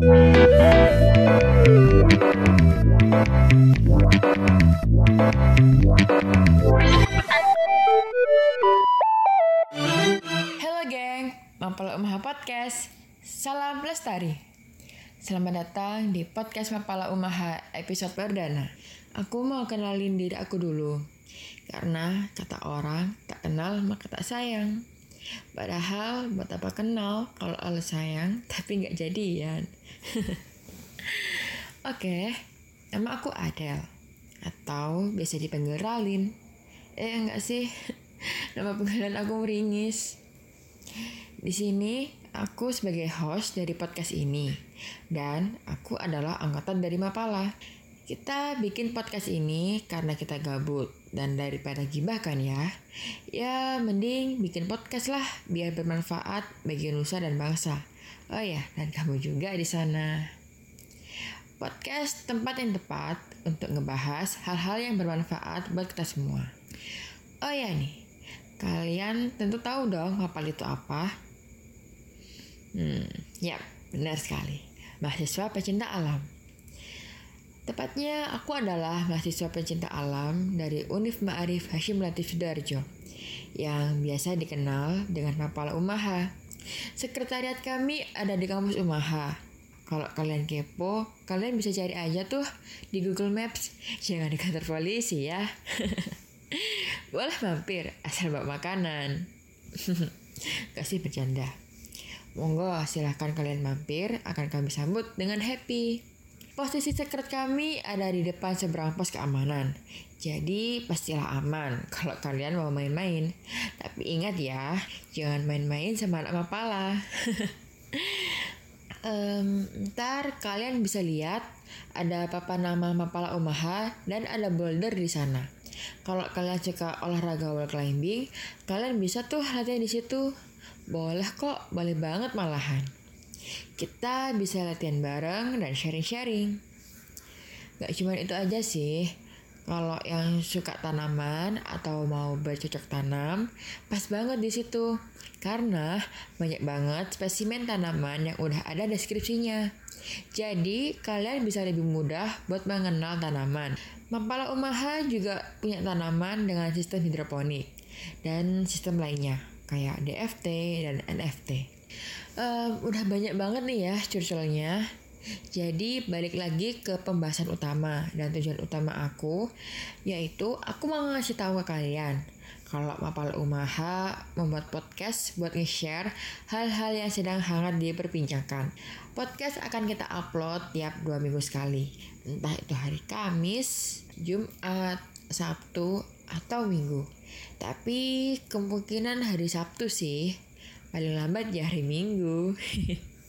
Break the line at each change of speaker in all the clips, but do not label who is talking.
Halo geng, Mapala Umaha Podcast. Salam Lestari. Selamat datang di podcast Mapala Umaha episode perdana. Aku mau kenalin diri aku dulu. Karena kata orang, tak kenal maka tak sayang. Padahal buat apa kenal kalau Allah sayang tapi nggak jadian. Oke, nama aku Adele. Atau biasa dipanggil Ralin. Eh enggak sih, nama panggilan aku meringis. Di sini aku sebagai host dari podcast ini dan aku adalah anggota dari Mapala. Kita bikin podcast ini karena kita gabut dan daripada gibah kan ya. Ya mending bikin podcast lah biar bermanfaat bagi nusa dan bangsa. Oh ya, dan kamu juga di sana. Podcast tempat yang tepat untuk ngebahas hal-hal yang bermanfaat buat kita semua. Oh ya nih, kalian tentu tahu dong mapal itu apa? Hmm, ya benar sekali. Mahasiswa pecinta alam. Tepatnya aku adalah mahasiswa pecinta alam dari Unif Ma'arif Hashim Latif Sidoarjo yang biasa dikenal dengan Mapala Umaha. Sekretariat kami ada di kampus Umaha. Kalau kalian kepo, kalian bisa cari aja tuh di Google Maps. Jangan di kantor polisi ya. Boleh mampir asal bawa makanan. Kasih bercanda. Monggo silahkan kalian mampir, akan kami sambut dengan happy. Posisi sekret kami ada di depan seberang pos keamanan. Jadi pastilah aman kalau kalian mau main-main. Tapi ingat ya, jangan main-main sama anak mapala. um, ntar kalian bisa lihat ada papan nama mapala umaha dan ada boulder di sana. Kalau kalian suka olahraga wall climbing, kalian bisa tuh latihan di situ. Boleh kok, boleh banget malahan. Kita bisa latihan bareng dan sharing-sharing. Gak cuma itu aja sih. Kalau yang suka tanaman atau mau bercocok tanam, pas banget di situ. Karena banyak banget spesimen tanaman yang udah ada deskripsinya. Jadi kalian bisa lebih mudah buat mengenal tanaman. Mapala Umaha juga punya tanaman dengan sistem hidroponik dan sistem lainnya kayak DFT dan NFT. Um, udah banyak banget nih ya curcolnya. Jadi balik lagi ke pembahasan utama dan tujuan utama aku yaitu aku mau ngasih tahu ke kalian kalau Mapal Umaha membuat podcast buat nge-share hal-hal yang sedang hangat diperbincangkan. Podcast akan kita upload tiap dua minggu sekali. Entah itu hari Kamis, Jumat, Sabtu, atau Minggu. Tapi kemungkinan hari Sabtu sih. Paling lambat ya hari Minggu.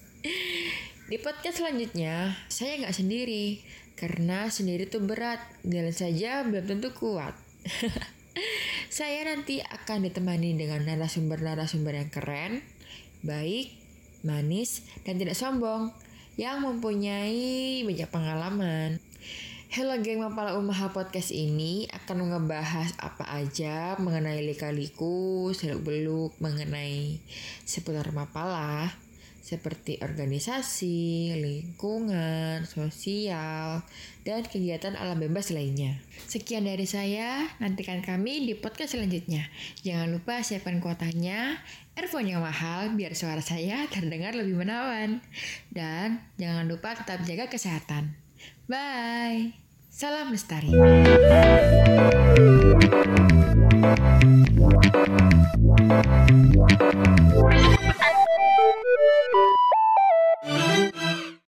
Di podcast selanjutnya, saya nggak sendiri. Karena sendiri tuh berat. Jalan saja belum tentu kuat. saya nanti akan ditemani dengan narasumber-narasumber yang keren, baik, manis, dan tidak sombong. Yang mempunyai banyak pengalaman. Hello geng Mapala Umaha Podcast ini akan ngebahas apa aja mengenai lika-liku, seluk-beluk, mengenai seputar Mapala seperti organisasi, lingkungan, sosial, dan kegiatan alam bebas lainnya. Sekian dari saya, nantikan kami di podcast selanjutnya. Jangan lupa siapkan kuotanya, earphone yang mahal biar suara saya terdengar lebih menawan. Dan jangan lupa tetap jaga kesehatan. Bye! Salam lestari.